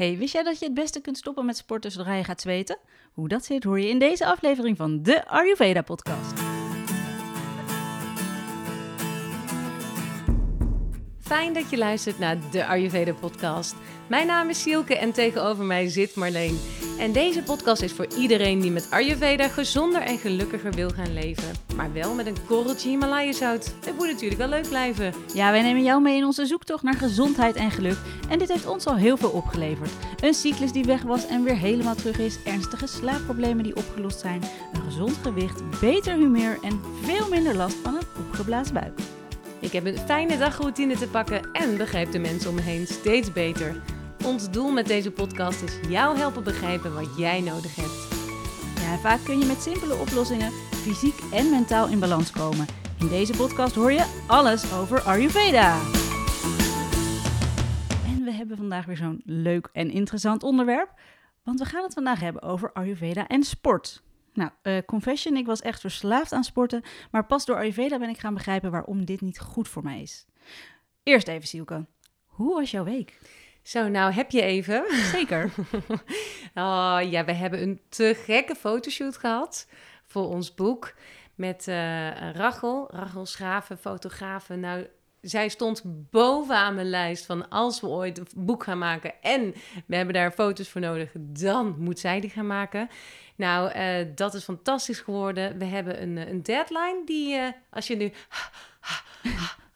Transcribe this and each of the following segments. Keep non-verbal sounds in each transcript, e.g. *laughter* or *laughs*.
Hey, wist jij dat je het beste kunt stoppen met sporten zodra je gaat zweten? Hoe dat zit hoor je in deze aflevering van de Ayurveda podcast. Fijn dat je luistert naar de Ayurveda podcast. Mijn naam is Sielke en tegenover mij zit Marleen. En deze podcast is voor iedereen die met Ayurveda gezonder en gelukkiger wil gaan leven. Maar wel met een korreltje Himalaya zout. Het moet natuurlijk wel leuk blijven. Ja, wij nemen jou mee in onze zoektocht naar gezondheid en geluk. En dit heeft ons al heel veel opgeleverd. Een cyclus die weg was en weer helemaal terug is. Ernstige slaapproblemen die opgelost zijn. Een gezond gewicht, beter humeur en veel minder last van een opgeblazen buik. Ik heb een fijne dagroutine te pakken en begrijp de mensen om me heen steeds beter. Ons doel met deze podcast is jou helpen begrijpen wat jij nodig hebt. Ja, vaak kun je met simpele oplossingen fysiek en mentaal in balans komen. In deze podcast hoor je alles over Ayurveda. En we hebben vandaag weer zo'n leuk en interessant onderwerp. Want we gaan het vandaag hebben over Ayurveda en sport. Nou, uh, confession, ik was echt verslaafd aan sporten. Maar pas door Ayurveda ben ik gaan begrijpen waarom dit niet goed voor mij is. Eerst even, Sielke. Hoe was jouw week? Zo, nou heb je even. Zeker. *laughs* oh ja, we hebben een te gekke fotoshoot gehad voor ons boek. Met uh, Rachel, Rachel Schraven, fotografe. Nou, zij stond bovenaan mijn lijst van als we ooit een boek gaan maken en we hebben daar foto's voor nodig, dan moet zij die gaan maken. Nou, uh, dat is fantastisch geworden. We hebben een, een deadline die, uh, als je nu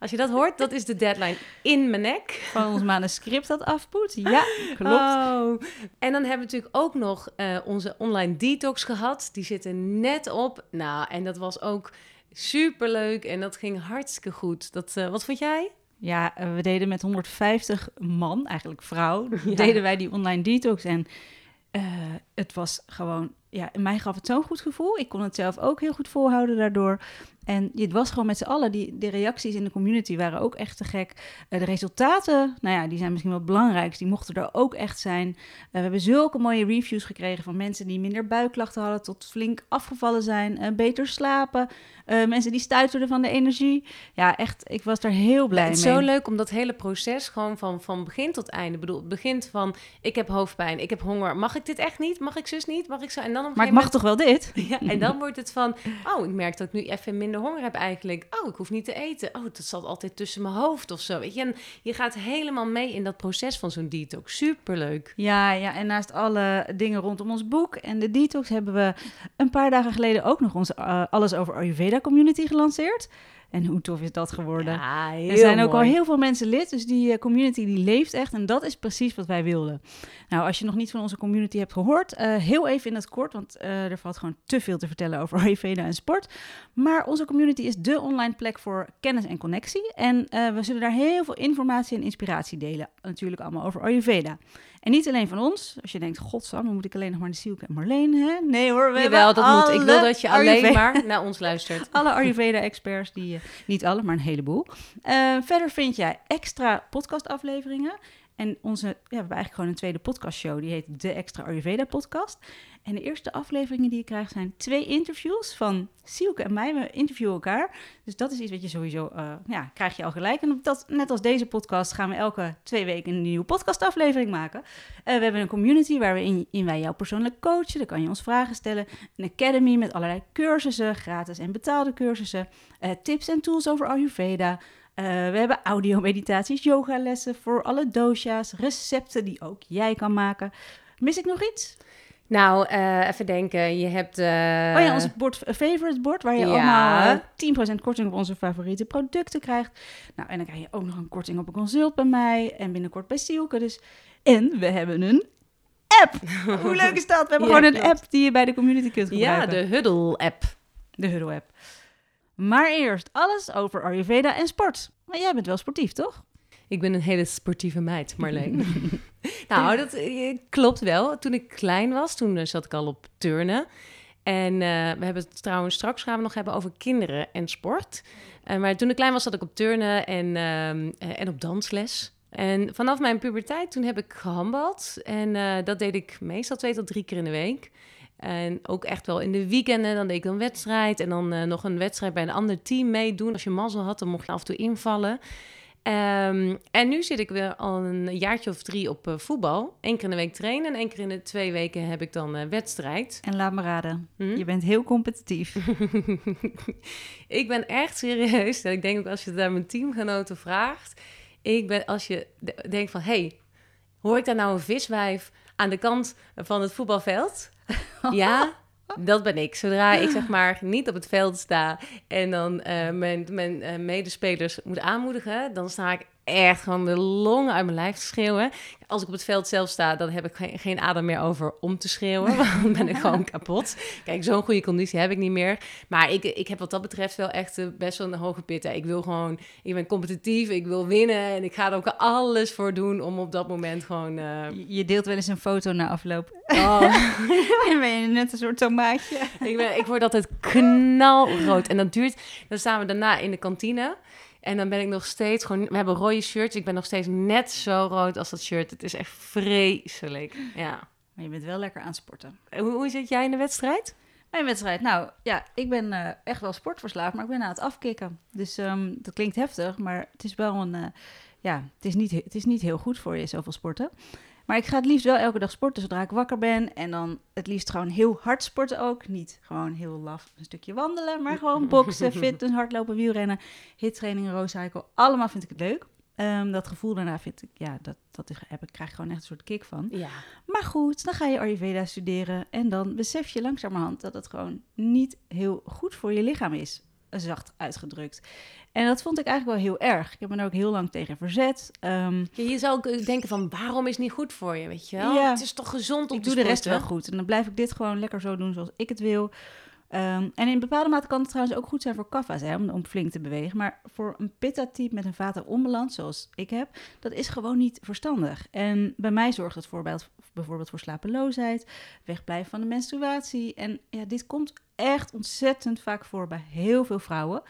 als je dat hoort, dat is de deadline in mijn nek. Van ons manuscript dat afpoet. Ja, *laughs* klopt. Oh. En dan hebben we natuurlijk ook nog uh, onze online detox gehad. Die zitten net op. Nou, en dat was ook superleuk en dat ging hartstikke goed. Dat, uh, wat vond jij? Ja, uh, we deden met 150 man, eigenlijk vrouw, *laughs* ja. deden wij die online detox. En het was gewoon ja, mij gaf het zo'n goed gevoel. Ik kon het zelf ook heel goed volhouden daardoor. En het was gewoon met z'n allen. Die, de reacties in de community waren ook echt te gek. Uh, de resultaten, nou ja, die zijn misschien wel het belangrijkste. Die mochten er ook echt zijn. Uh, we hebben zulke mooie reviews gekregen van mensen die minder buikklachten hadden... tot flink afgevallen zijn, uh, beter slapen. mensen die stuiterden van de energie. Ja, echt, ik was er heel blij het mee. Het is zo leuk om dat hele proces gewoon van, van begin tot einde... Ik bedoel, het begint van, ik heb hoofdpijn, ik heb honger. Mag ik dit echt niet? Mag ik zus niet? Mag ik zo? En dan maar ik mag toch wel dit? *laughs* Ja, en dan *laughs* wordt het van, oh, ik merk dat ik nu even minder honger heb eigenlijk. Oh, ik hoef niet te eten. Oh, dat zat altijd tussen mijn hoofd of zo. Weet je, en je gaat helemaal mee in dat proces van zo'n detox. Superleuk. Ja, ja, en naast alle dingen rondom ons boek en de detox hebben we een paar dagen geleden ook nog onze uh, Alles over Ayurveda community gelanceerd. En hoe tof is dat geworden? Ja, er zijn ook al heel veel mensen lid, dus die uh, community die leeft echt. En dat is precies wat wij wilden. Nou, als je nog niet van onze community hebt gehoord, uh, heel even in het kort, want uh, er valt gewoon te veel te vertellen over *laughs* Ayurveda en sport. Maar onze community is de online plek voor kennis en connectie. En we zullen daar heel veel informatie en inspiratie delen. Natuurlijk allemaal over Ayurveda. En niet alleen van ons. Als je denkt, godsam, dan moet ik alleen nog maar de Sielke en Marleen, hè? Nee hoor, we Jawel, dat moet. Ik wil dat je alleen maar naar ons luistert. *laughs* alle Ayurveda-experts, die, uh, niet alle, maar een heleboel. Uh, verder vind jij extra podcastafleveringen. En onze, ja, we hebben eigenlijk gewoon een tweede podcastshow. Die heet De Extra Ayurveda Podcast. En de eerste afleveringen die je krijgt zijn twee interviews van Sielke en mij. We interviewen elkaar. Dus dat is iets wat je sowieso, uh, ja, krijg je al gelijk. En dat, net als deze podcast gaan we elke twee weken een nieuwe podcastaflevering maken. Uh, we hebben een community waar we in, in wij jou persoonlijk coachen. Dan kan je ons vragen stellen. Een academy met allerlei cursussen, gratis en betaalde cursussen. Uh, tips en tools over Ayurveda. We hebben audio-meditaties, yogalessen voor alle dosha's, recepten die ook jij kan maken. Mis ik nog iets? Nou, uh, even denken. Je hebt. Uh... Oh ja, ons bord, favorite bord, waar je ja. allemaal 10% korting op onze favoriete producten krijgt. Nou, en dan krijg je ook nog een korting op een consult bij mij en binnenkort bij Sielke. Dus. En we hebben een app. *laughs* Hoe leuk is dat? We hebben ja, gewoon een klopt. app die je bij de community kunt gebruiken. Ja, de Huddle-app. De Huddle-app. Maar eerst alles over Ayurveda en sport. Maar jij bent wel sportief, toch? Ik ben een hele sportieve meid, Marleen. *laughs* *laughs* nou, dat eh, klopt wel. Toen ik klein was, toen uh, zat ik al op turnen. En uh, we hebben het trouwens straks gaan we nog hebben over kinderen en sport. Maar toen ik klein was, zat ik op turnen en, uh, en op dansles. En vanaf mijn puberteit, toen heb ik gehandbald. En dat deed ik meestal twee tot drie keer in de week. En ook echt wel in de weekenden, dan deed ik een wedstrijd. En dan nog een wedstrijd bij een ander team meedoen. Als je mazzel had, dan mocht je af en toe invallen. Ehm, en nu zit ik weer al een jaartje of drie op eh, voetbal. Eén keer in de week trainen en één keer in de twee weken heb ik dan eh, wedstrijd. En laat me raden, Hm? je bent heel competitief. *laughs* ik ben echt serieus. En ik denk ook als je het aan mijn teamgenoten vraagt. Ik ben als je denkt van, hey, hoor ik daar nou een viswijf aan de kant van het voetbalveld? *laughs* ja, dat ben ik. Zodra ik zeg *gasps* maar niet op het veld sta en dan eh, mijn, mijn eh, medespelers moet aanmoedigen, dan sta ik echt gewoon de longen uit mijn lijf te schreeuwen. Als ik op het veld zelf sta, dan heb ik geen, geen adem meer over om te schreeuwen. *laughs* Want dan ben ik gewoon kapot. Kijk, zo'n goede conditie heb ik niet meer. Maar ik, ik heb wat dat betreft wel echt eh, best wel een hoge pitten. Ik wil gewoon, ik ben competitief, ik wil winnen. En ik ga er ook alles voor doen om op dat moment gewoon... eh, Je- Je deelt wel eens een foto na afloop. oh, *laughs* en ben je net een soort tomaatje. ik, ben, ik word altijd knalrood. En dat duurt, dan staan we daarna in de kantine. En dan ben ik nog steeds gewoon... We hebben rode shirts. Ik ben nog steeds net zo rood als dat shirt. Het is echt vreselijk. Ja. Maar je bent wel lekker aan het sporten. Hoe, hoe zit jij in de wedstrijd? Mijn wedstrijd. Nou ja, ik ben eh, echt wel sportverslaafd, maar ik ben aan het afkicken. Dus ehm, dat klinkt heftig, maar het is wel een. eh, ja, het is, niet, he- het is niet heel goed voor je, zoveel sporten. Maar ik ga het liefst wel elke dag sporten zodra ik wakker ben. En dan het liefst gewoon heel hard sporten ook. Niet gewoon heel laf een stukje wandelen, maar gewoon *laughs* boksen, fitness, hardlopen, wielrennen, hittraining, roadcycle. Allemaal vind ik het leuk. Ehm, dat gevoel daarna vind ik, ja, dat, dat is, heb ik, krijg ik gewoon echt een soort kick van. Ja. Maar goed, dan ga je Ayurveda studeren en dan besef je langzamerhand dat het gewoon niet heel goed voor je lichaam is, zacht uitgedrukt. En dat vond ik eigenlijk wel heel erg. Ik heb me er ook heel lang tegen verzet. Ehm, Ja, je zou ook denken van, waarom is het niet goed voor je, weet je wel? Ja. Het is toch gezond om ik doe de rest wel goed en dan blijf ik dit gewoon lekker zo doen zoals ik het wil. Ehm, en in bepaalde mate kan het trouwens ook goed zijn voor kaffa's, hè, om, om flink te bewegen. Maar voor een pitta-type met een vata-onbalans, zoals ik heb, dat is gewoon niet verstandig. En bij mij zorgt het voorbeeld, bijvoorbeeld voor slapeloosheid, wegblijven van de menstruatie. En ja, dit komt echt ontzettend vaak voor bij heel veel vrouwen.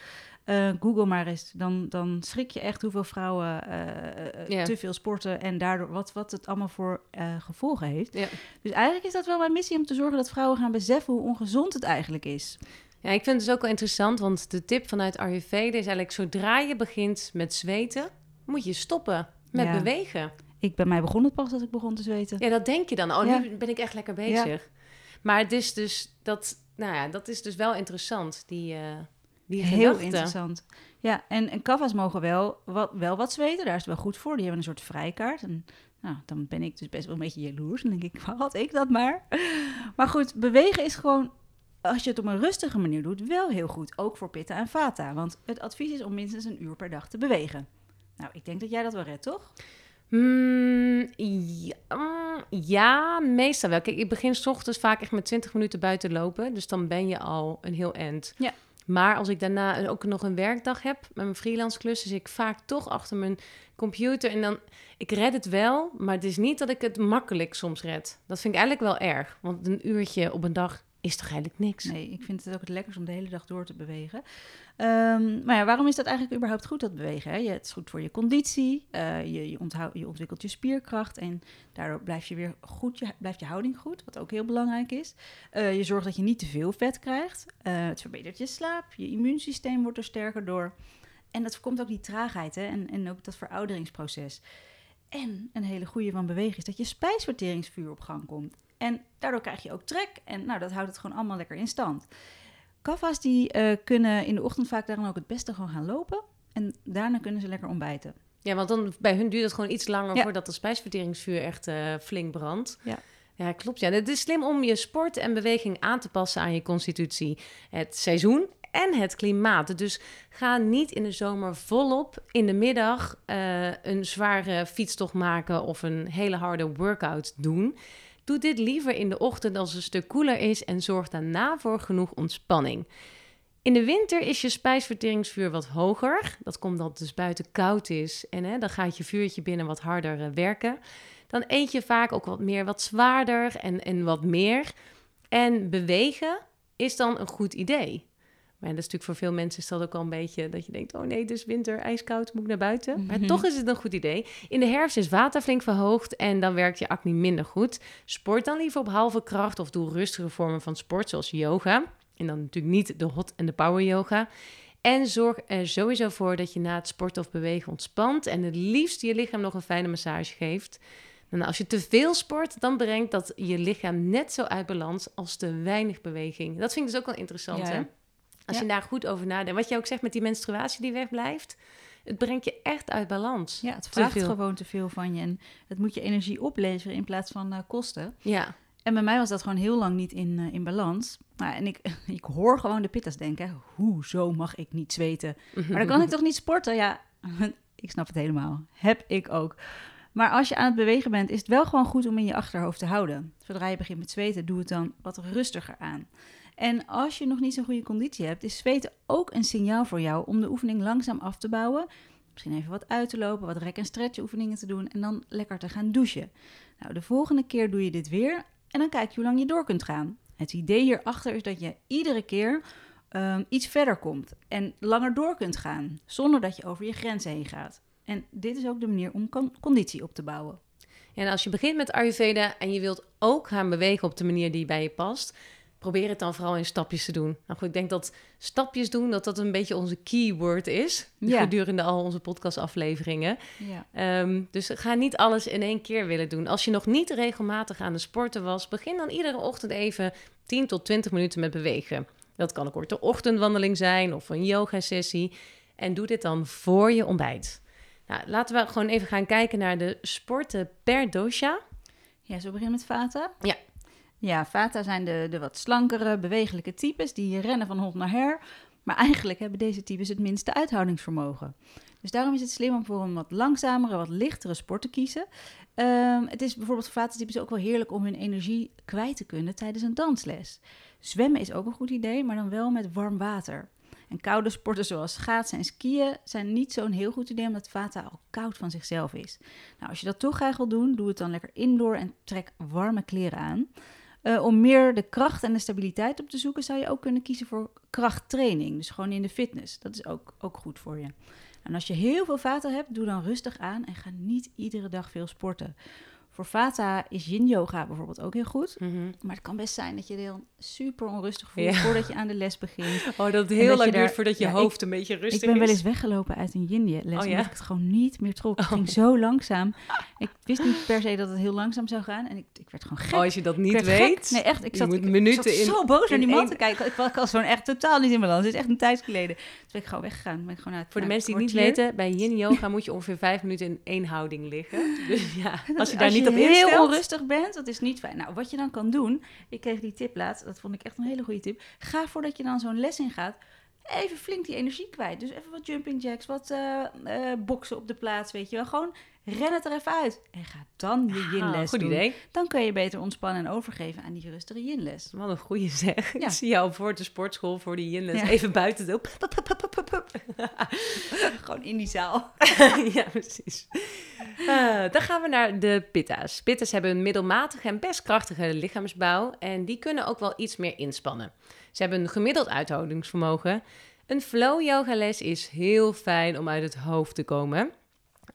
Eh, Google maar eens, dan, dan schrik je echt hoeveel vrouwen eh, eh, te veel sporten en daardoor wat, wat het allemaal voor gevolgen heeft. Dus eigenlijk is dat wel mijn missie om te zorgen dat vrouwen gaan beseffen hoe ongezond het eigenlijk is. Ja, ik vind het dus ook wel interessant, want de tip vanuit Ayurveda is eigenlijk... zodra je begint met zweten, moet je stoppen met Ja. bewegen. Ik, bij mij begon het pas als ik begon te zweten. Ja, dat denk je dan. Oh, Ja. nu ben ik echt lekker bezig. Maar het is dus dat, nou ja, dat is dus wel interessant, die, eh die Heel interessant. Ja, en, en kaffa's mogen wel wat, wel wat zweten. Daar is het wel goed voor. Die hebben een soort vrijkaart. En nou, dan ben ik dus best wel een beetje jaloers. Dan denk ik, *laughs* waar had ik dat maar? Maar goed, bewegen is gewoon, als je het op een rustige manier doet, wel heel goed. Ook voor pitta en vata. Want het advies is om minstens een uur per dag te bewegen. Nou, ik denk dat jij dat wel redt, toch? Hmm, ja, mm, ja, meestal wel. Kijk, ik begin 's ochtends vaak echt met 20 minuten buiten lopen. Dus dan ben je al een heel eind. Ja. Maar als ik daarna ook nog een werkdag heb met mijn freelance klus, zit ik vaak toch achter mijn computer. En dan, ik red het wel, maar het is niet dat ik het makkelijk soms red. Dat vind ik eigenlijk wel erg. Want een uurtje op een dag is toch eigenlijk niks? Nee, ik vind het ook het lekkerst om de hele dag door te bewegen. Ehm, maar ja, waarom is dat eigenlijk überhaupt goed, dat bewegen? Hè? Je, het is goed voor je conditie, eh, je, je ontwikkelt je spierkracht en daardoor blijf je weer goed, je, blijft je houding goed, wat ook heel belangrijk is. Eh, je zorgt dat je niet te veel vet krijgt. Eh, het verbetert je slaap, je immuunsysteem wordt er sterker door. En dat voorkomt ook die traagheid hè? En, en ook dat verouderingsproces. En een hele goede van bewegen is dat je spijsverteringsvuur op gang komt. En daardoor krijg je ook trek. En nou, dat houdt het gewoon allemaal lekker in stand. Kaffa's die eh, kunnen in de ochtend vaak daarom ook het beste gewoon gaan lopen. En daarna kunnen ze lekker ontbijten. Ja, want dan bij hun duurt het gewoon iets langer Ja. voordat de spijsverteringsvuur echt eh, flink brandt. Ja. Ja, klopt. Ja, het is slim om je sport en beweging aan te passen aan je constitutie, het seizoen en het klimaat. Dus ga niet in de zomer volop in de middag eh, een zware fietstocht maken of een hele harde workout doen. Doe dit liever in de ochtend als het een stuk koeler is en zorg daarna voor genoeg ontspanning. In de winter is je spijsverteringsvuur wat hoger. Dat komt omdat het dus buiten koud is en hè, dan gaat je vuurtje binnen wat harder eh, werken. Dan eet je vaak ook wat meer, wat zwaarder en, en wat meer. En bewegen is dan een goed idee. Maar dat is natuurlijk voor veel mensen is dat ook al een beetje dat je denkt: oh nee, het is winter, ijskoud, moet ik naar buiten. Maar Mhm. toch is het een goed idee. In de herfst is water flink verhoogd en dan werkt je acne minder goed. Sport dan liever op halve kracht of doe rustige vormen van sport, zoals yoga. En dan natuurlijk niet de hot en de power yoga. En zorg er sowieso voor dat je na het sporten of bewegen ontspant. En het liefst je lichaam nog een fijne massage geeft. En als je te veel sport, dan brengt dat je lichaam net zo uit balans als te weinig beweging. Dat vind ik dus ook wel interessant. Ja, hè? Als je daar goed over nadenkt. Wat je ook zegt met die menstruatie die wegblijft. Het brengt je echt uit balans. Ja, het vraagt gewoon te veel van je. En het moet je energie opleveren in plaats van eh, kosten. Ja. En bij mij was dat gewoon heel lang niet in, eh, in balans. Nou, en ik, *laughs* ik hoor gewoon de pittas denken, hoezo mag ik niet zweten? Maar dan kan ik *laughs* toch niet sporten? Ja, *laughs* ik snap het helemaal. Heb ik ook. Maar als je aan het bewegen bent, is het wel gewoon goed om in je achterhoofd te houden. Zodra je begint met zweten, doe het dan wat rustiger aan. En als je nog niet zo'n goede conditie hebt, is zweten ook een signaal voor jou om de oefening langzaam af te bouwen. Misschien even wat uit te lopen, wat rek- en stretch oefeningen te doen en dan lekker te gaan douchen. Nou, de volgende keer doe je dit weer en dan kijk je hoe lang je door kunt gaan. Het idee hierachter is dat je iedere keer ehm, iets verder komt en langer door kunt gaan, zonder dat je over je grenzen heen gaat. En dit is ook de manier om con- conditie op te bouwen. En als je begint met Ayurveda en je wilt ook gaan bewegen op de manier die bij je past, probeer het dan vooral in stapjes te doen. Nou goed, ik denk dat stapjes doen, dat dat een beetje onze keyword is Ja. gedurende al onze podcastafleveringen. Ja. Ehm, dus ga niet alles in één keer willen doen. Als je nog niet regelmatig aan de sporten was, begin dan iedere ochtend even 10 tot 20 minuten met bewegen. Dat kan een korte ochtendwandeling zijn of een yoga-sessie. En doe dit dan voor je ontbijt. Nou, laten we gewoon even gaan kijken naar de sporten per dosha. Ja, zo beginnen met Vata? Ja. Ja, Vata zijn de, de wat slankere, bewegelijke types die rennen van hond naar her. Maar eigenlijk hebben deze types het minste uithoudingsvermogen. Dus daarom is het slim om voor een wat langzamere, wat lichtere sport te kiezen. Ehm, het is bijvoorbeeld voor Vata-types ook wel heerlijk om hun energie kwijt te kunnen tijdens een dansles. Zwemmen is ook een goed idee, maar dan wel met warm water. En koude sporten zoals schaatsen en skiën zijn niet zo'n heel goed idee, omdat Vata al koud van zichzelf is. Nou, als je dat toch graag wil doen, doe het dan lekker indoor en trek warme kleren aan. Eh, om meer de kracht en de stabiliteit op te zoeken, zou je ook kunnen kiezen voor krachttraining. Dus gewoon in de fitness. Dat is ook, ook goed voor je. En als je heel veel vata hebt, doe dan rustig aan en ga niet iedere dag veel sporten. Voor vata is yin yoga bijvoorbeeld ook heel goed. Maar het kan best zijn dat je dan super onrustig voelt Ja. voordat je aan de les begint. *laughs* Oh, dat het heel dat lang daar- duurt voordat je ja, ik- hoofd een beetje rustig ik ben wel is. eens weggelopen uit een yin les, Oh, ja? omdat ik het gewoon niet meer trok. Het ging zo langzaam. Ik wist niet per se dat het heel langzaam zou gaan en ik, ik werd gewoon gek. Oh, als je dat Ik niet weet. gek. Nee, echt. Ik zat, ik, ik minuten zat in- zo boos naar die man één- te kijken. Ik was, ik gewoon echt totaal niet in balans. Het is echt een tijd geleden. Toen ben ik gewoon weggegaan. Ben ik gewoon uit, Voor de mensen die het niet weten, bij yin *laughs* yoga moet je ongeveer vijf minuten in één houding liggen. Dus ja, *laughs* als Als je daar niet op heel onrustig bent, dat is niet fijn. Nou, wat je dan kan doen, ik kreeg die tip laatst, dat vond ik echt een hele goede tip. Ga voordat je dan zo'n les in gaat, even flink die energie kwijt. Dus even wat jumping jacks, wat eh, eh, boksen op de plaats, weet je wel. Gewoon ren het er even uit en ga dan je Ah, yin-les goed doen. idee. Dan kun je beter ontspannen en overgeven aan die rustige yin-les. Wat een goede zeg. Ja. Ik zie jou voor de sportschool voor die yinles Ja. even buiten doen. *laughs* *laughs* Gewoon in die zaal. *laughs* ja, precies. Eh, dan gaan we naar de pitta's. Pitta's hebben een middelmatige en best krachtige lichaamsbouw en die kunnen ook wel iets meer inspannen. Ze hebben een gemiddeld uithoudingsvermogen. Een flow yoga les is heel fijn om uit het hoofd te komen.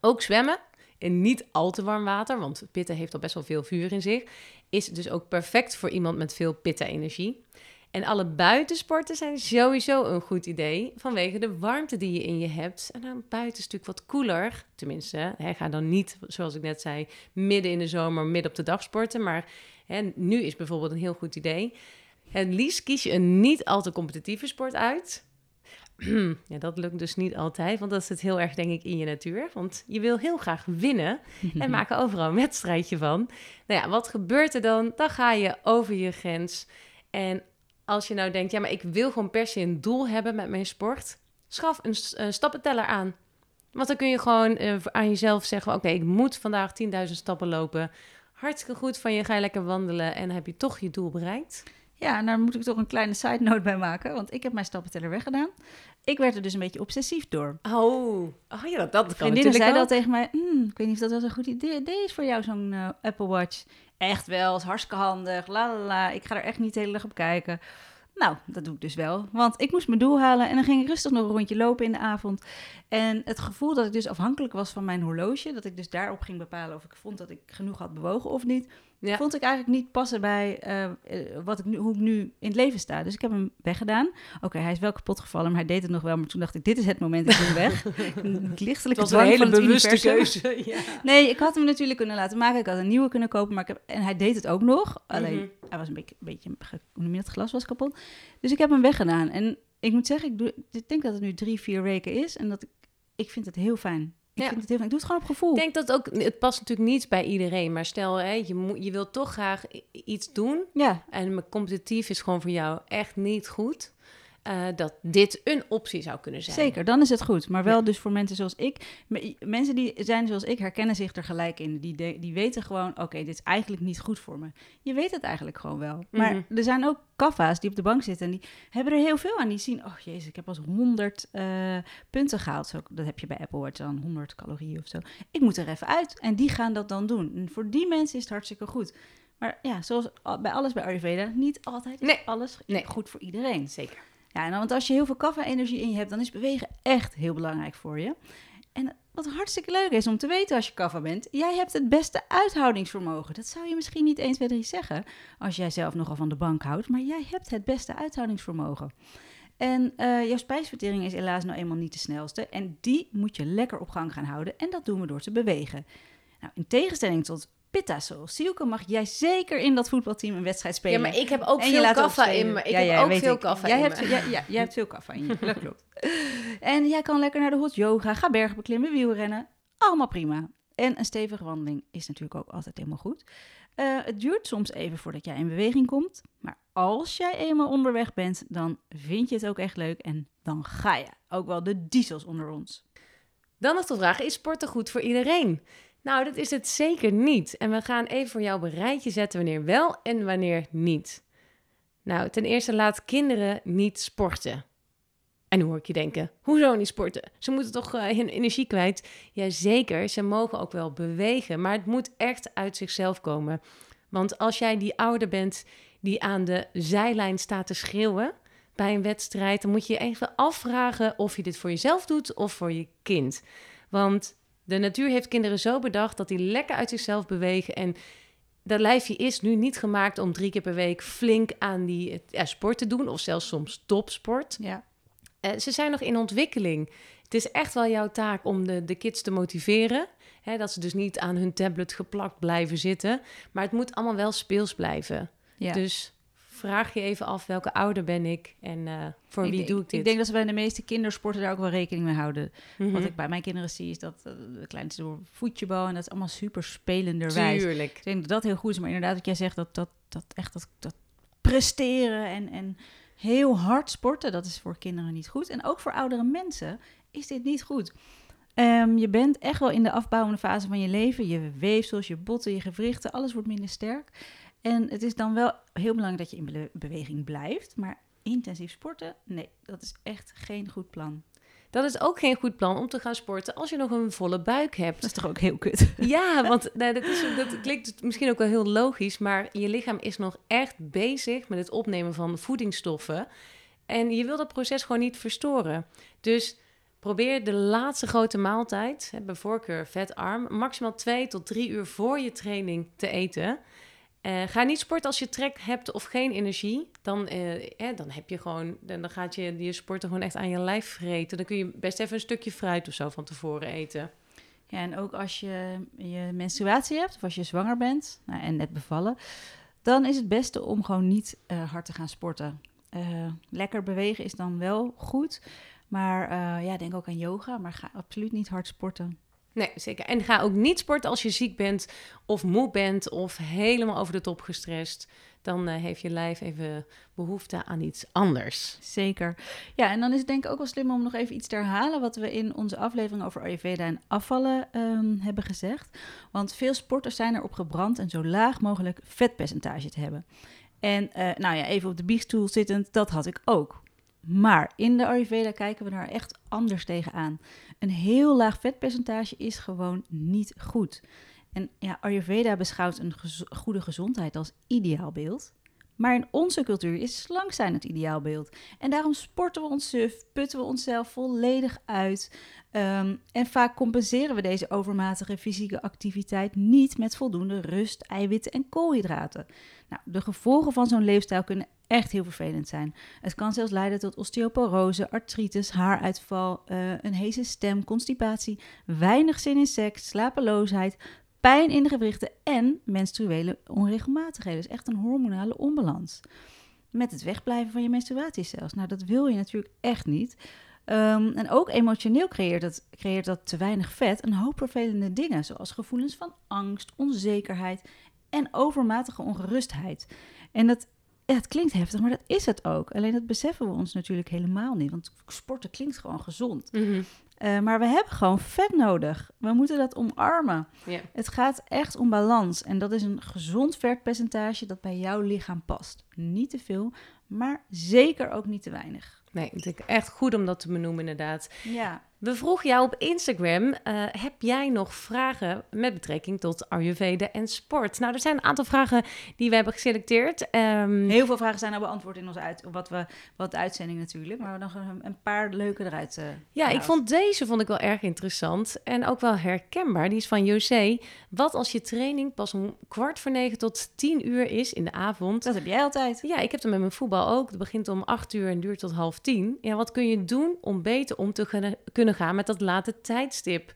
Ook zwemmen in niet al te warm water, want pitta heeft al best wel veel vuur in zich, is dus ook perfect voor iemand met veel pitta-energie. En alle buitensporten zijn sowieso een goed idee vanwege de warmte die je in je hebt. En dan buiten is het natuurlijk wat koeler. Tenminste, hè, ga dan niet, zoals ik net zei, midden in de zomer, midden op de dag sporten. Maar hè, nu is bijvoorbeeld een heel goed idee. Het liefst kies je een niet al te competitieve sport uit. *clears throat* ja, dat lukt dus niet altijd, want dat zit heel erg, denk ik, in je natuur. Want je wil heel graag winnen en *laughs* maken overal een wedstrijdje van. Nou ja, wat gebeurt er dan? Dan ga je over je grens. En als je nou denkt, ja, maar ik wil gewoon per se een doel hebben met mijn sport, schaf een, een stappenteller aan. Want dan kun je gewoon eh, aan jezelf zeggen, oké, ik moet vandaag 10.000 stappen lopen. Hartstikke goed van je, ga je lekker wandelen en heb je toch je doel bereikt. Ja, en daar moet ik toch een kleine side note bij maken, want ik heb mijn stappenteller weggedaan. Ik werd er dus een beetje obsessief door. Oh, oh ja, dat, dat kan Vriendinnen ook. al tegen mij, "Hmm, ik weet niet of dat wel zo'n goed idee idee is voor jou, zo'n eh, Apple Watch. Echt wel, is hartstikke handig, la la la, ik ga er echt niet de hele dag op kijken. Nou, dat doe ik dus wel. Want ik moest mijn doel halen en dan ging ik rustig nog een rondje lopen in de avond. En het gevoel dat ik dus afhankelijk was van mijn horloge, dat ik dus daarop ging bepalen of ik vond dat ik genoeg had bewogen of niet, Ja. vond ik eigenlijk niet passen bij eh, eh, wat ik nu, hoe ik nu in het leven sta. Dus ik heb hem weggedaan. Oké, hij is wel kapot gevallen, maar hij deed het nog wel. Maar toen dacht ik, dit is het moment, ik doe hem weg. *laughs* Een Het lichtelijke was een hele het bewuste keuze. *laughs* Ja. Nee, ik had hem natuurlijk kunnen laten maken. Ik had een nieuwe kunnen kopen, maar ik heb, en hij deed het ook nog. Alleen, Mhm. hij was een beetje, een beetje hoe dat, glas was kapot. Dus ik heb hem weggedaan. En ik moet zeggen, ik, doe, ik denk dat het nu drie, vier weken is. En dat ik, ik vind het heel fijn. Ik Ja. vind het heel fijn. Ik doe het gewoon op gevoel. Ik denk dat ook, het past natuurlijk niet bij iedereen, maar stel hè, je, moet, je wilt toch graag iets doen Ja, en competitief is gewoon voor jou echt niet goed, eh, dat dit een optie zou kunnen zijn. zeker. Dan is het goed. Maar wel Ja. dus voor mensen zoals ik. Me- Mensen die zijn zoals ik, herkennen zich er gelijk in. Die, de- die weten gewoon, oké, dit is eigenlijk niet goed voor me. Je weet het eigenlijk gewoon wel. Maar Mhm. er zijn ook kaffa's die op de bank zitten en die hebben er heel veel aan. Die zien, oh jezus, ik heb als 100 eh, punten gehaald. Zo, dat heb je bij Apple Watch dan, 100 calorieën of zo. Ik moet er even uit. En die gaan dat dan doen. En voor die mensen is het hartstikke goed. Maar ja, zoals al- bij alles bij Ayurveda, niet altijd is Nee. alles Nee. goed voor iedereen. Zeker. Ja, want als je heel veel kaffa-energie in je hebt, dan is bewegen echt heel belangrijk voor je. En wat hartstikke leuk is om te weten als je kaffa bent, jij hebt het beste uithoudingsvermogen. Dat zou je misschien niet 1, 2, 3 zeggen als jij zelf nogal van de bank houdt, maar jij hebt het beste uithoudingsvermogen. En eh, jouw spijsvertering is helaas nou eenmaal niet de snelste. En die moet je lekker op gang gaan houden. En dat doen we door te bewegen. Nou, in tegenstelling tot Pitta zoals Sielke mag jij zeker in dat voetbalteam een wedstrijd Ja, spelen. maar ik heb ook En veel kaffa in me. Ik Ja, heb ja, ook veel kaffa jij in hebt, me. Ja, ja, jij hebt veel kaffa in je, dat klopt. En jij kan lekker naar de hot yoga, ga bergen beklimmen, wielrennen. Allemaal prima. En een stevige wandeling is natuurlijk ook altijd helemaal goed. Eh, het duurt soms even voordat jij in beweging komt. Maar als jij eenmaal onderweg bent, dan vind je het ook echt leuk. En dan ga je. Ook wel de diesels onder ons. Dan nog de vraag, is sporten goed voor iedereen? Nou, dat is het zeker niet. En we gaan even voor jou een rijtje zetten wanneer wel en wanneer niet. Nou, ten eerste laat kinderen niet sporten. En nu hoor ik je denken, hoezo niet sporten? Ze moeten toch eh, hun energie kwijt? Jazeker, ze mogen ook wel bewegen, maar het moet echt uit zichzelf komen. Want als jij die ouder bent die aan de zijlijn staat te schreeuwen bij een wedstrijd, dan moet je je even afvragen of je dit voor jezelf doet of voor je kind. Want de natuur heeft kinderen zo bedacht dat die lekker uit zichzelf bewegen. En dat lijfje is nu niet gemaakt om drie keer per week flink aan die eh, ja, sport te doen, of zelfs soms topsport. Ja. Eh, ze zijn nog in ontwikkeling. Het is echt wel jouw taak om de, de kids te motiveren. Hè, dat ze dus niet aan hun tablet geplakt blijven zitten. Maar het moet allemaal wel speels blijven. ja. Dus vraag je even af welke ouder ben ik en eh, voor wie doe ik dit. Ik denk dat ze bij de meeste kindersporten daar ook wel rekening mee houden. Mhm. Wat ik bij mijn kinderen zie is dat eh, de kleinste door voetjebal en dat is allemaal super spelenderwijs. Tuurlijk. Ik denk dat dat heel goed is, maar inderdaad wat jij zegt, dat, dat, dat echt dat, dat presteren en, en heel hard sporten, dat is voor kinderen niet goed. En ook voor oudere mensen is dit niet goed. Ehm, je bent echt wel in de afbouwende fase van je leven. Je weefsels, je botten, je gewrichten, alles wordt minder sterk. En het is dan wel heel belangrijk dat je in be- beweging blijft. Maar intensief sporten, nee, dat is echt geen goed plan. Dat is ook geen goed plan om te gaan sporten als je nog een volle buik Dat hebt. is toch ook heel kut? *laughs* Ja, want nou, dat, is, dat klinkt misschien ook wel heel logisch, maar je lichaam is nog echt bezig met het opnemen van voedingsstoffen. En je wil dat proces gewoon niet verstoren. Dus probeer de laatste grote maaltijd, bij voorkeur vetarm, maximaal twee tot drie uur voor je training te eten. Eh, ga niet sporten als je trek hebt of geen energie. Dan, eh, dan heb je gewoon, dan, gaat je je sporten gewoon echt aan je lijf vreten. Dan kun je best even een stukje fruit of zo van tevoren eten. Ja, en ook als je je menstruatie hebt of als je zwanger bent nou, en net bevallen, dan is het beste om gewoon niet eh, hard te gaan sporten. Lekker bewegen is dan wel goed, maar ja, denk ook aan yoga, maar ga absoluut niet hard sporten. Nee, zeker. En ga ook niet sporten als je ziek bent of moe bent of helemaal over de top gestrest. Dan eh, heeft je lijf even behoefte aan iets anders. Zeker. Ja, en dan is het denk ik ook wel slim om nog even iets te herhalen wat we in onze aflevering over Ayurveda en afvallen ehm, hebben gezegd. Want veel sporters zijn erop gebrand een zo laag mogelijk vetpercentage te hebben. En eh, nou ja, even op de biechtstoel zittend, dat had ik ook. Maar in de Ayurveda kijken we daar echt anders tegenaan. Een heel laag vetpercentage is gewoon niet goed. En ja, Ayurveda beschouwt een goede gezondheid als ideaalbeeld. Maar in onze cultuur is slank zijn het ideaalbeeld. En daarom sporten we ons suf, putten we onszelf volledig uit. Ehm, en vaak compenseren we deze overmatige fysieke activiteit niet met voldoende rust, eiwitten en koolhydraten. Nou, de gevolgen van zo'n leefstijl kunnen echt heel vervelend zijn. Het kan zelfs leiden tot osteoporose, artritis, haaruitval, uh, een heese stem, constipatie, weinig zin in seks, slapeloosheid, pijn in de gewrichten en menstruele onregelmatigheden. Dus echt een hormonale onbalans. Met het wegblijven van je menstruatie zelfs. Nou, dat wil je natuurlijk echt niet. Um, en ook emotioneel creëert dat, creëert dat te weinig vet een hoop vervelende dingen, zoals gevoelens van angst, onzekerheid en overmatige ongerustheid. En dat ja, het klinkt heftig, maar dat is het ook. Alleen dat beseffen we ons natuurlijk helemaal niet. Want sporten klinkt gewoon gezond. Mhm. Uh, maar we hebben gewoon vet nodig. We moeten dat omarmen. Het gaat echt om balans. En dat is een gezond vetpercentage dat bij jouw lichaam past. Niet te veel, maar zeker ook niet te weinig. Nee, ik denk echt goed om dat te benoemen inderdaad. Ja. We vroegen jou op Instagram, eh, heb jij nog vragen met betrekking tot Ayurveda en sport? Nou, er zijn een aantal vragen die we hebben geselecteerd. Ehm, Heel veel vragen zijn al beantwoord in onze uit, wat we, wat de uitzending natuurlijk, maar we nog een, een paar leuke eruit. Uh, ja, ik vond deze vond ik wel erg interessant en ook wel herkenbaar. Die is van José. Wat als je training pas om kwart voor negen tot tien uur is in de avond? Dat heb jij altijd. Ja, ik heb het met mijn voetbal ook. Het begint om acht uur en duurt tot half tien. Ja, wat kun je doen om beter om te kunnen, kunnen gaan met dat late tijdstip.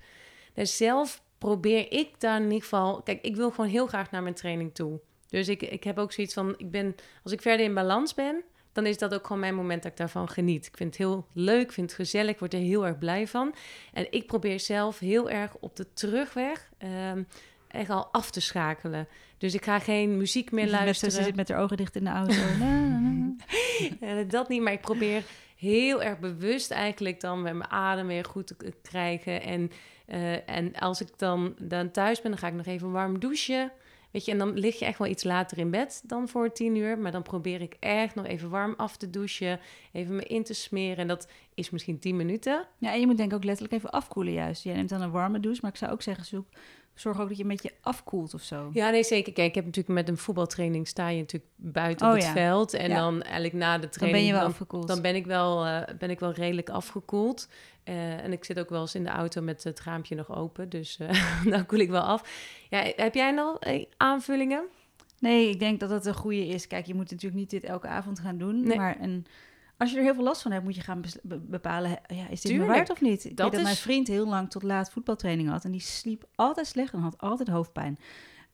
Dus zelf probeer ik daar in ieder geval. Kijk, ik wil gewoon heel graag naar mijn training toe. Dus ik, ik heb ook zoiets van: ik ben, als ik verder in balans ben, dan is dat ook gewoon mijn moment dat ik daarvan geniet. Ik vind het heel leuk, vind het gezellig, ik word er heel erg blij van. En ik probeer zelf heel erg op de terugweg. Um, echt al af te schakelen. Dus ik ga geen muziek meer luisteren. Ze zit met haar ogen dicht in de auto. *laughs* dat niet, maar ik probeer heel erg bewust eigenlijk dan met mijn adem weer goed te krijgen. En, uh, en als ik dan, dan thuis ben, dan ga ik nog even warm douchen. Weet je, en dan lig je echt wel iets later in bed dan voor tien uur. Maar dan probeer ik echt nog even warm af te douchen. Even me in te smeren. En dat is misschien tien minuten. Ja, en je moet denk ik ook letterlijk even afkoelen juist. Jij neemt dan een warme douche. Maar ik zou ook zeggen, zoek zorg ook dat je een beetje afkoelt of zo. Ja, nee, zeker. Kijk, ik heb natuurlijk met een voetbaltraining sta je natuurlijk buiten Oh, op het ja. veld. En Ja. dan eigenlijk na de Dan training... ben je wel dan, afgekoeld. dan ben ik wel, eh, ben ik wel redelijk afgekoeld. Eh, en ik zit ook wel eens in de auto met het raampje nog open. Dus eh, *laughs* dan koel ik wel af. Ja, heb jij nog aanvullingen? Nee, ik denk dat het een goede is. Kijk, je moet natuurlijk niet dit elke avond gaan doen. Nee. Maar een, als je er heel veel last van hebt, moet je gaan bepalen... ja, is dit Tuurlijk. waard of niet? Ik Dat weet dat is- mijn vriend heel lang tot laat voetbaltraining had. En die sliep altijd slecht en had altijd hoofdpijn.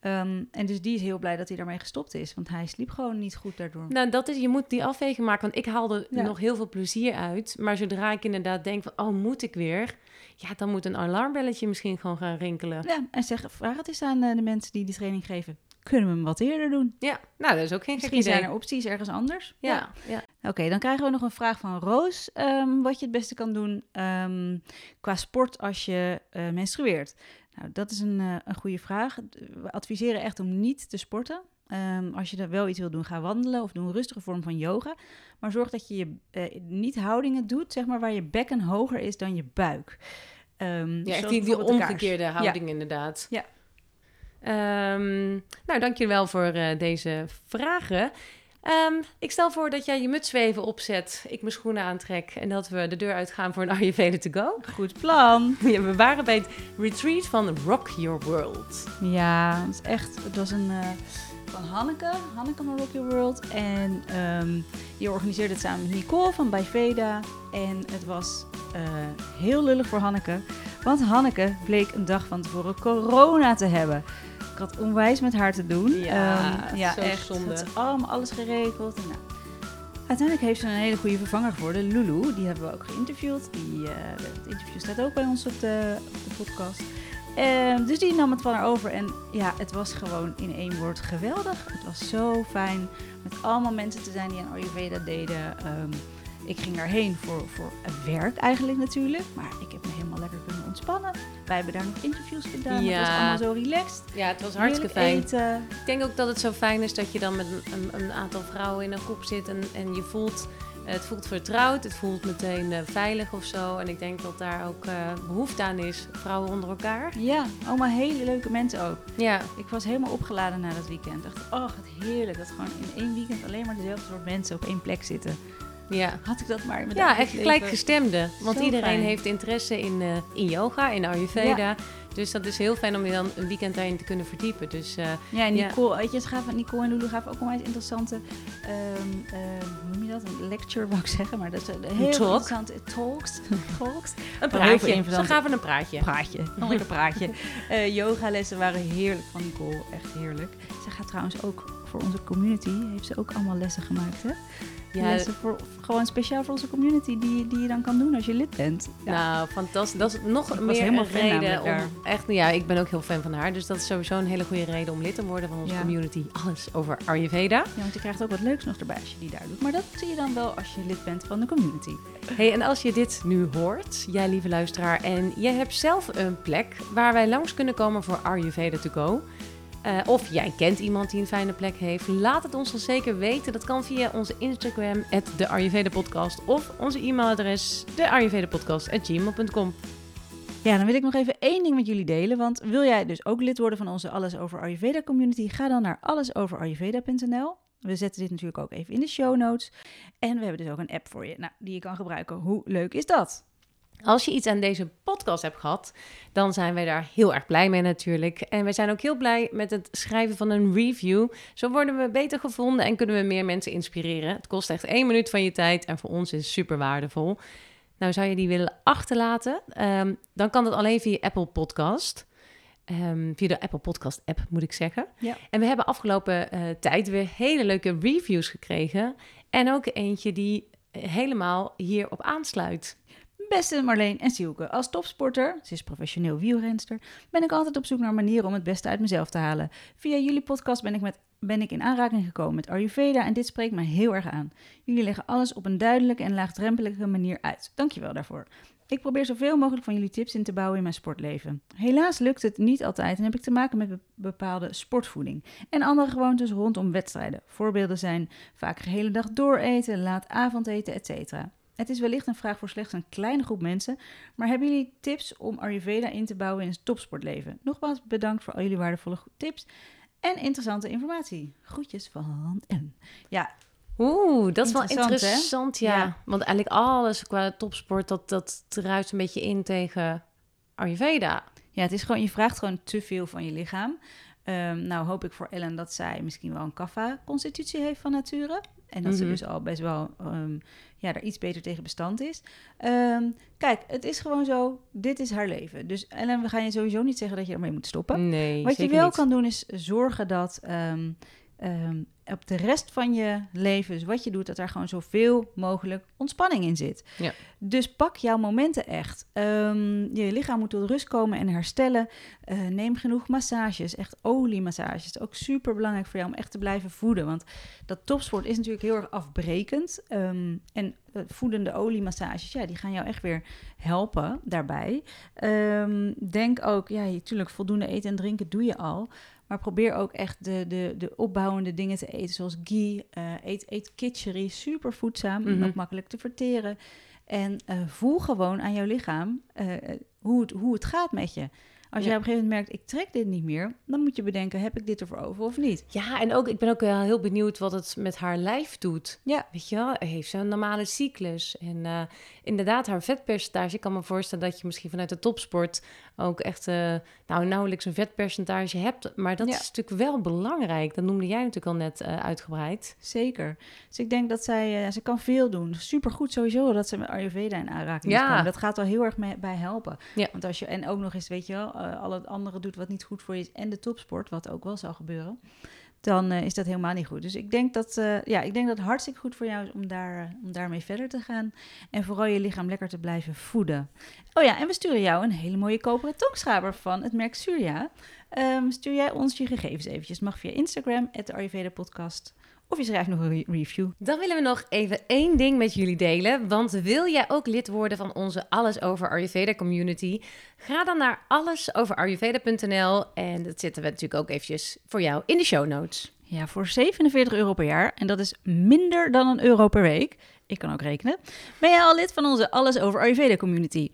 Ehm, en dus die is heel blij dat hij daarmee gestopt is. Want hij sliep gewoon niet goed daardoor. Nou, dat is, je moet die afweging maken. Want ik haalde Ja. nog heel veel plezier uit. Maar zodra ik inderdaad denk van, oh, moet ik weer? Ja, dan moet een alarmbelletje misschien gewoon gaan rinkelen. Ja, en zeg, vraag het eens aan eh, de mensen die die training geven. Kunnen we hem wat eerder doen? Ja, nou, dat is ook geen Misschien idee. zijn er opties ergens anders. Ja, ja. Oké, dan krijgen we nog een vraag van Roos. ehm, wat je het beste kan doen ehm, qua sport als je eh, menstrueert. Nou, dat is een, eh, een goede vraag. We adviseren echt om niet te sporten. Ehm, als je er wel iets wil doen, ga wandelen of doe een rustige vorm van yoga. Maar zorg dat je, je eh, niet houdingen doet, zeg maar, waar je bekken hoger is dan je buik. Ja, zoals echt die, die omgekeerde houding inderdaad. Ja. Ehm, nou, dankjewel voor eh, deze vragen. Ehm, ik stel voor dat jij je muts even opzet, ik mijn schoenen aantrek en dat we de deur uitgaan voor een Ayurveda to go. Goed plan. *laughs* Ja, we waren bij het retreat van Rock Your World. Ja, het is echt. Het was een. eh, van Hanneke, Hanneke van Rock Your World. En ehm, die organiseerde het samen met Nicole van Bijveda. En het was eh, heel lullig voor Hanneke. Want Hanneke bleek een dag van tevoren corona te hebben. Had onwijs met haar te doen. Ja, Ehm, ja zo echt. zonde. Allemaal alles geregeld. En nou, uiteindelijk heeft ze een hele goede vervanger geworden, Lulu. Die hebben we ook geïnterviewd. Die, eh, het interview staat ook bij ons op de, op de podcast. Ehm, dus die nam het van haar over. En ja, het was gewoon in één woord geweldig. Het was zo fijn met allemaal mensen te zijn die aan Ayurveda deden. Ehm, ik ging daarheen voor, voor werk eigenlijk natuurlijk. Maar ik heb me helemaal lekker kunnen ontspannen. Wij hebben daar nog interviews gedaan. Ja. Het was allemaal zo relaxed. Ja, het was hartstikke Heerlijk fijn. Eten. Ik denk ook dat het zo fijn is dat je dan met een, een, aantal vrouwen in een groep zit en, en je voelt Het voelt vertrouwd, het voelt meteen eh, veilig of zo. En ik denk dat daar ook eh, behoefte aan is, vrouwen onder elkaar. Ja, allemaal hele leuke mensen ook. Ja, Ik was helemaal opgeladen na dat weekend. Ik dacht, oh, wat heerlijk dat gewoon in één weekend alleen maar dezelfde soort mensen op één plek zitten. Ja. Had ik dat maar in mijn Ja, echt gelijkgestemde. Want Zo iedereen fijn. heeft interesse in, eh, in yoga, in Ayurveda. Dus dat is heel fijn om je dan een weekend daarin te kunnen verdiepen. Dus eh, Ja, en Ja. Nicole, weet je, ze gaven, Nicole en Lulu gaven ook onwijs interessante, ehm, hoe noem je dat? Een lecture, wou ik zeggen, maar dat is een heel talk. interessante talks. *laughs* talks. een praatje. Ze gaven een praatje. Praatje, *laughs* een lekker praatje. Eh yogalessen waren heerlijk van Nicole, echt heerlijk. Ze gaat trouwens ook voor onze community, heeft ze ook allemaal lessen gemaakt, hè? Ja, Lessen voor, gewoon speciaal voor onze community, die, die je dan kan doen als je lid bent. Ja. Nou, fantastisch. Dat is nog meer helemaal een reden om... Echt, ja, ik ben ook heel fan van haar. Dus dat is sowieso een hele goede reden om lid te worden van onze Ja. community. Alles over Ayurveda. Ja, want je krijgt ook wat leuks nog erbij als je die daar doet. Maar dat zie je dan wel als je lid bent van de community. Hey, en als je dit nu hoort, jij lieve luisteraar, en jij hebt zelf een plek waar wij langs kunnen komen voor Ayurveda to go. Eh, of jij kent iemand die een fijne plek heeft. Laat het ons dan zeker weten. Dat kan via onze Instagram, de Podcast. Of onze e-mailadres, deayurvedapodcast.gmail.com. Ja, dan wil ik nog even één ding met jullie delen. Want wil jij dus ook lid worden van onze Alles Over Ayurveda community? Ga dan naar allesoverayurveda.nl. We zetten dit natuurlijk ook even in de show notes. En we hebben dus ook een app voor je nou, die je kan gebruiken. Hoe leuk is dat? Als je iets aan deze podcast hebt gehad, dan zijn wij daar heel erg blij mee natuurlijk. En wij zijn ook heel blij met het schrijven van een review. Zo worden we beter gevonden en kunnen we meer mensen inspireren. Het kost echt één minuut van je tijd en voor ons is het super waardevol. Nou, zou je die willen achterlaten, Ehm, dan kan dat alleen via Apple Podcast. Ehm, via de Apple Podcast app, moet ik zeggen. Ja. En we hebben afgelopen eh, tijd weer hele leuke reviews gekregen. En ook eentje die helemaal hierop aansluit. Beste Marleen en Sielke, als topsporter, ze is professioneel wielrenster, ben ik altijd op zoek naar manieren om het beste uit mezelf te halen. Via jullie podcast ben ik, met, ben ik in aanraking gekomen met Ayurveda en dit spreekt me heel erg aan. Jullie leggen alles op een duidelijke en laagdrempelige manier uit. Dankjewel daarvoor. Ik probeer zoveel mogelijk van jullie tips in te bouwen in mijn sportleven. Helaas lukt het niet altijd en heb ik te maken met be- bepaalde sportvoeding en andere gewoontes rondom wedstrijden. Voorbeelden zijn vaak gehele dag dooreten, laat avondeten, etc. Het is wellicht een vraag voor slechts een kleine groep mensen, maar hebben jullie tips om Ayurveda in te bouwen in het topsportleven? Nogmaals bedankt voor al jullie waardevolle tips en interessante informatie. Groetjes van en. Ja, Oeh, dat is wel interessant, ja. Ja. Want eigenlijk alles qua topsport, dat, dat druist een beetje in tegen Ayurveda. ja, het is gewoon, je vraagt gewoon te veel van je lichaam. Ehm, nou hoop ik voor Ellen dat zij misschien wel een kaffa-constitutie heeft van nature. En dat ze Mhm. dus al best wel ehm, ja, daar iets beter tegen bestand is. Ehm, kijk, het is gewoon zo, dit is haar leven. Dus Ellen, we gaan je sowieso niet zeggen dat je ermee moet stoppen. Nee, Wat je wel niet. kan doen is zorgen dat ehm, ehm, op de rest van je leven, dus wat je doet, dat daar gewoon zoveel mogelijk ontspanning in zit. Ja. Dus pak jouw momenten echt. Ehm, je lichaam moet tot rust komen en herstellen. Eh, neem genoeg massages, echt oliemassages. Ook super belangrijk voor jou om echt te blijven voeden. Want dat topsport is natuurlijk heel erg afbrekend. Ehm, en eh, voedende oliemassages, ja, die gaan jou echt weer helpen daarbij. Denk ook, ja, natuurlijk voldoende eten en drinken doe je al. Maar probeer ook echt de, de, de opbouwende dingen te eten, zoals ghee. eh, eet, eet kitchery, super voedzaam, Mhm. ook makkelijk te verteren. En eh, voel gewoon aan jouw lichaam eh, hoe, het, hoe het gaat met je. Als jij op een gegeven moment merkt, ik trek dit niet meer, dan moet je bedenken, heb ik dit ervoor over of niet? Ja, en ook, ik ben ook wel heel benieuwd wat het met haar lijf doet. Ja. Weet je wel, heeft ze een normale cyclus? En eh, inderdaad, haar vetpercentage, ik kan me voorstellen dat je misschien vanuit de topsport ook echt eh, nou, nauwelijks een vetpercentage hebt. Maar dat Ja. is natuurlijk wel belangrijk. Dat noemde jij natuurlijk al net eh, uitgebreid. Zeker. Dus ik denk dat zij, eh, ze kan veel doen. Supergoed sowieso dat ze met Ayurveda in aanraking Ja. Dat gaat wel heel erg mee, bij helpen. Ja. Want als je, en ook nog eens, weet je wel, eh, al het andere doet wat niet goed voor je is en de topsport, wat ook wel zal gebeuren, dan eh, is dat helemaal niet goed. Dus ik denk dat, eh, ja, ik denk dat het hartstikke goed voor jou is om, daar, om daarmee verder te gaan. En vooral je lichaam lekker te blijven voeden. Oh ja, en we sturen jou een hele mooie koperen tongschraper van het merk Surya. Ehm, stuur jij ons je gegevens eventjes. Mag via Instagram, Ayurveda podcast. Of je schrijft nog een re- review. Dan willen we nog even één ding met jullie delen. Want wil jij ook lid worden van onze Alles Over Ayurveda community? Ga dan naar allesoverayurveda.nl en dat zetten we natuurlijk ook eventjes voor jou in de show notes. Ja, voor 47 euro per jaar. En dat is minder dan een euro per week. ik kan ook rekenen, ben jij al lid van onze Alles Over Ayurveda community.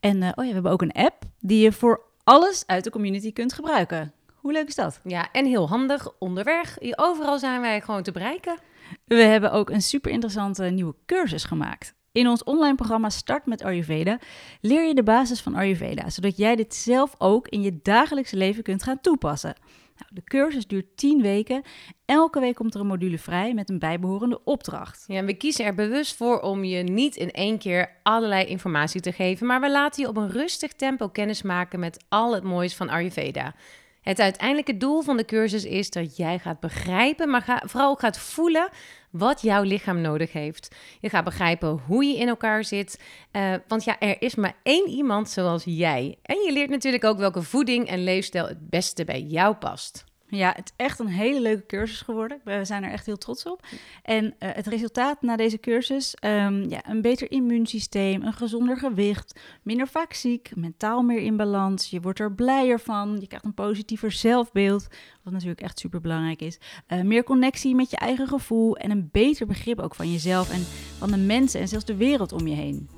En eh, oh ja, we hebben ook een app die je voor alles uit de community kunt gebruiken. Hoe leuk is dat? Ja, en heel handig onderweg. Overal zijn wij gewoon te bereiken. We hebben ook een super interessante nieuwe cursus gemaakt. In ons online programma Start met Ayurveda leer je de basis van Ayurveda, zodat jij dit zelf ook in je dagelijkse leven kunt gaan toepassen. Nou, de cursus duurt 10 weken. Elke week komt er een module vrij met een bijbehorende opdracht. Ja, we kiezen er bewust voor om je niet in één keer allerlei informatie te geven, maar we laten je op een rustig tempo kennis maken met al het moois van Ayurveda. Het uiteindelijke doel van de cursus is dat jij gaat begrijpen, maar ga, vooral gaat voelen wat jouw lichaam nodig heeft. Je gaat begrijpen hoe je in elkaar zit. Uh, want ja, er is maar één iemand zoals jij. En je leert natuurlijk ook welke voeding en leefstijl het beste bij jou past. Ja, het is echt een hele leuke cursus geworden. We zijn er echt heel trots op. En uh, het resultaat na deze cursus, um, ja, een beter immuunsysteem, een gezonder gewicht, minder vaak ziek, mentaal meer in balans. Je wordt er blijer van, je krijgt een positiever zelfbeeld, wat natuurlijk echt super belangrijk is. Uh, meer connectie met je eigen gevoel en een beter begrip ook van jezelf en van de mensen en zelfs de wereld om je heen.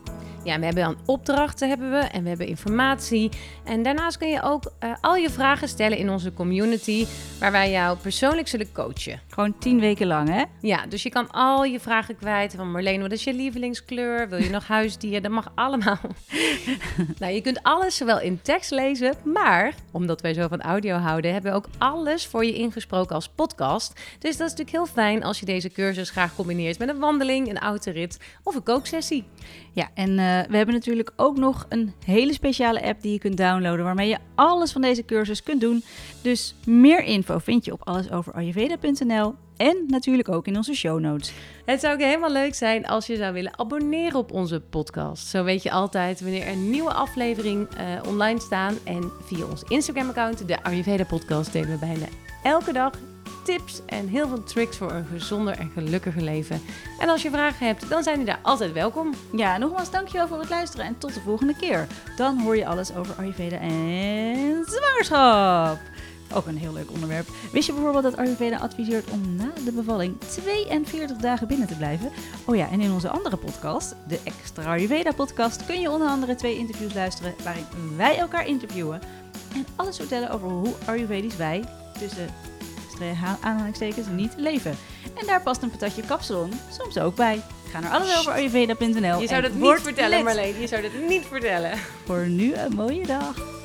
Ja, we hebben dan opdrachten hebben we en we hebben informatie. En daarnaast kun je ook uh, al je vragen stellen in onze community, waar wij jou persoonlijk zullen coachen. Gewoon tien weken lang, hè? Ja, dus je kan al je vragen kwijt. Van Marleen, wat is je lievelingskleur? Wil je nog *laughs* huisdier? Dat mag allemaal. *laughs* nou, je kunt alles zowel in tekst lezen, maar omdat wij zo van audio houden, hebben we ook alles voor je ingesproken als podcast. Dus dat is natuurlijk heel fijn als je deze cursus graag combineert met een wandeling, een autorit of een kooksessie. Ja, en uh, we hebben natuurlijk ook nog een hele speciale app die je kunt downloaden, waarmee je alles van deze cursus kunt doen. Dus meer info vind je op allesoverayurveda.nl en natuurlijk ook in onze show notes. Het zou ook helemaal leuk zijn als je zou willen abonneren op onze podcast. Zo weet je altijd wanneer een nieuwe aflevering uh, online staan. En via ons Instagram-account, de Ayurveda Podcast, delen we bijna elke dag tips en heel veel tricks voor een gezonder en gelukkiger leven. En als je vragen hebt, dan zijn die daar altijd welkom. Ja, nogmaals dankjewel voor het luisteren en tot de volgende keer. Dan hoor je alles over Ayurveda en zwangerschap. Ook een heel leuk onderwerp. Wist je bijvoorbeeld dat Ayurveda adviseert om na de bevalling 42 dagen binnen te blijven? Oh ja, en in onze andere podcast, de Extra Ayurveda podcast, kun je onder andere twee interviews luisteren waarin wij elkaar interviewen en alles vertellen over hoe Ayurvedisch wij tussen aanhalingstekens niet leven. En daar past een patatje kapsalon soms ook bij. Ga naar alles over ayurveda.nl. Je zou dat niet vertellen, Marleen. Je zou dat niet vertellen. Voor nu een mooie dag.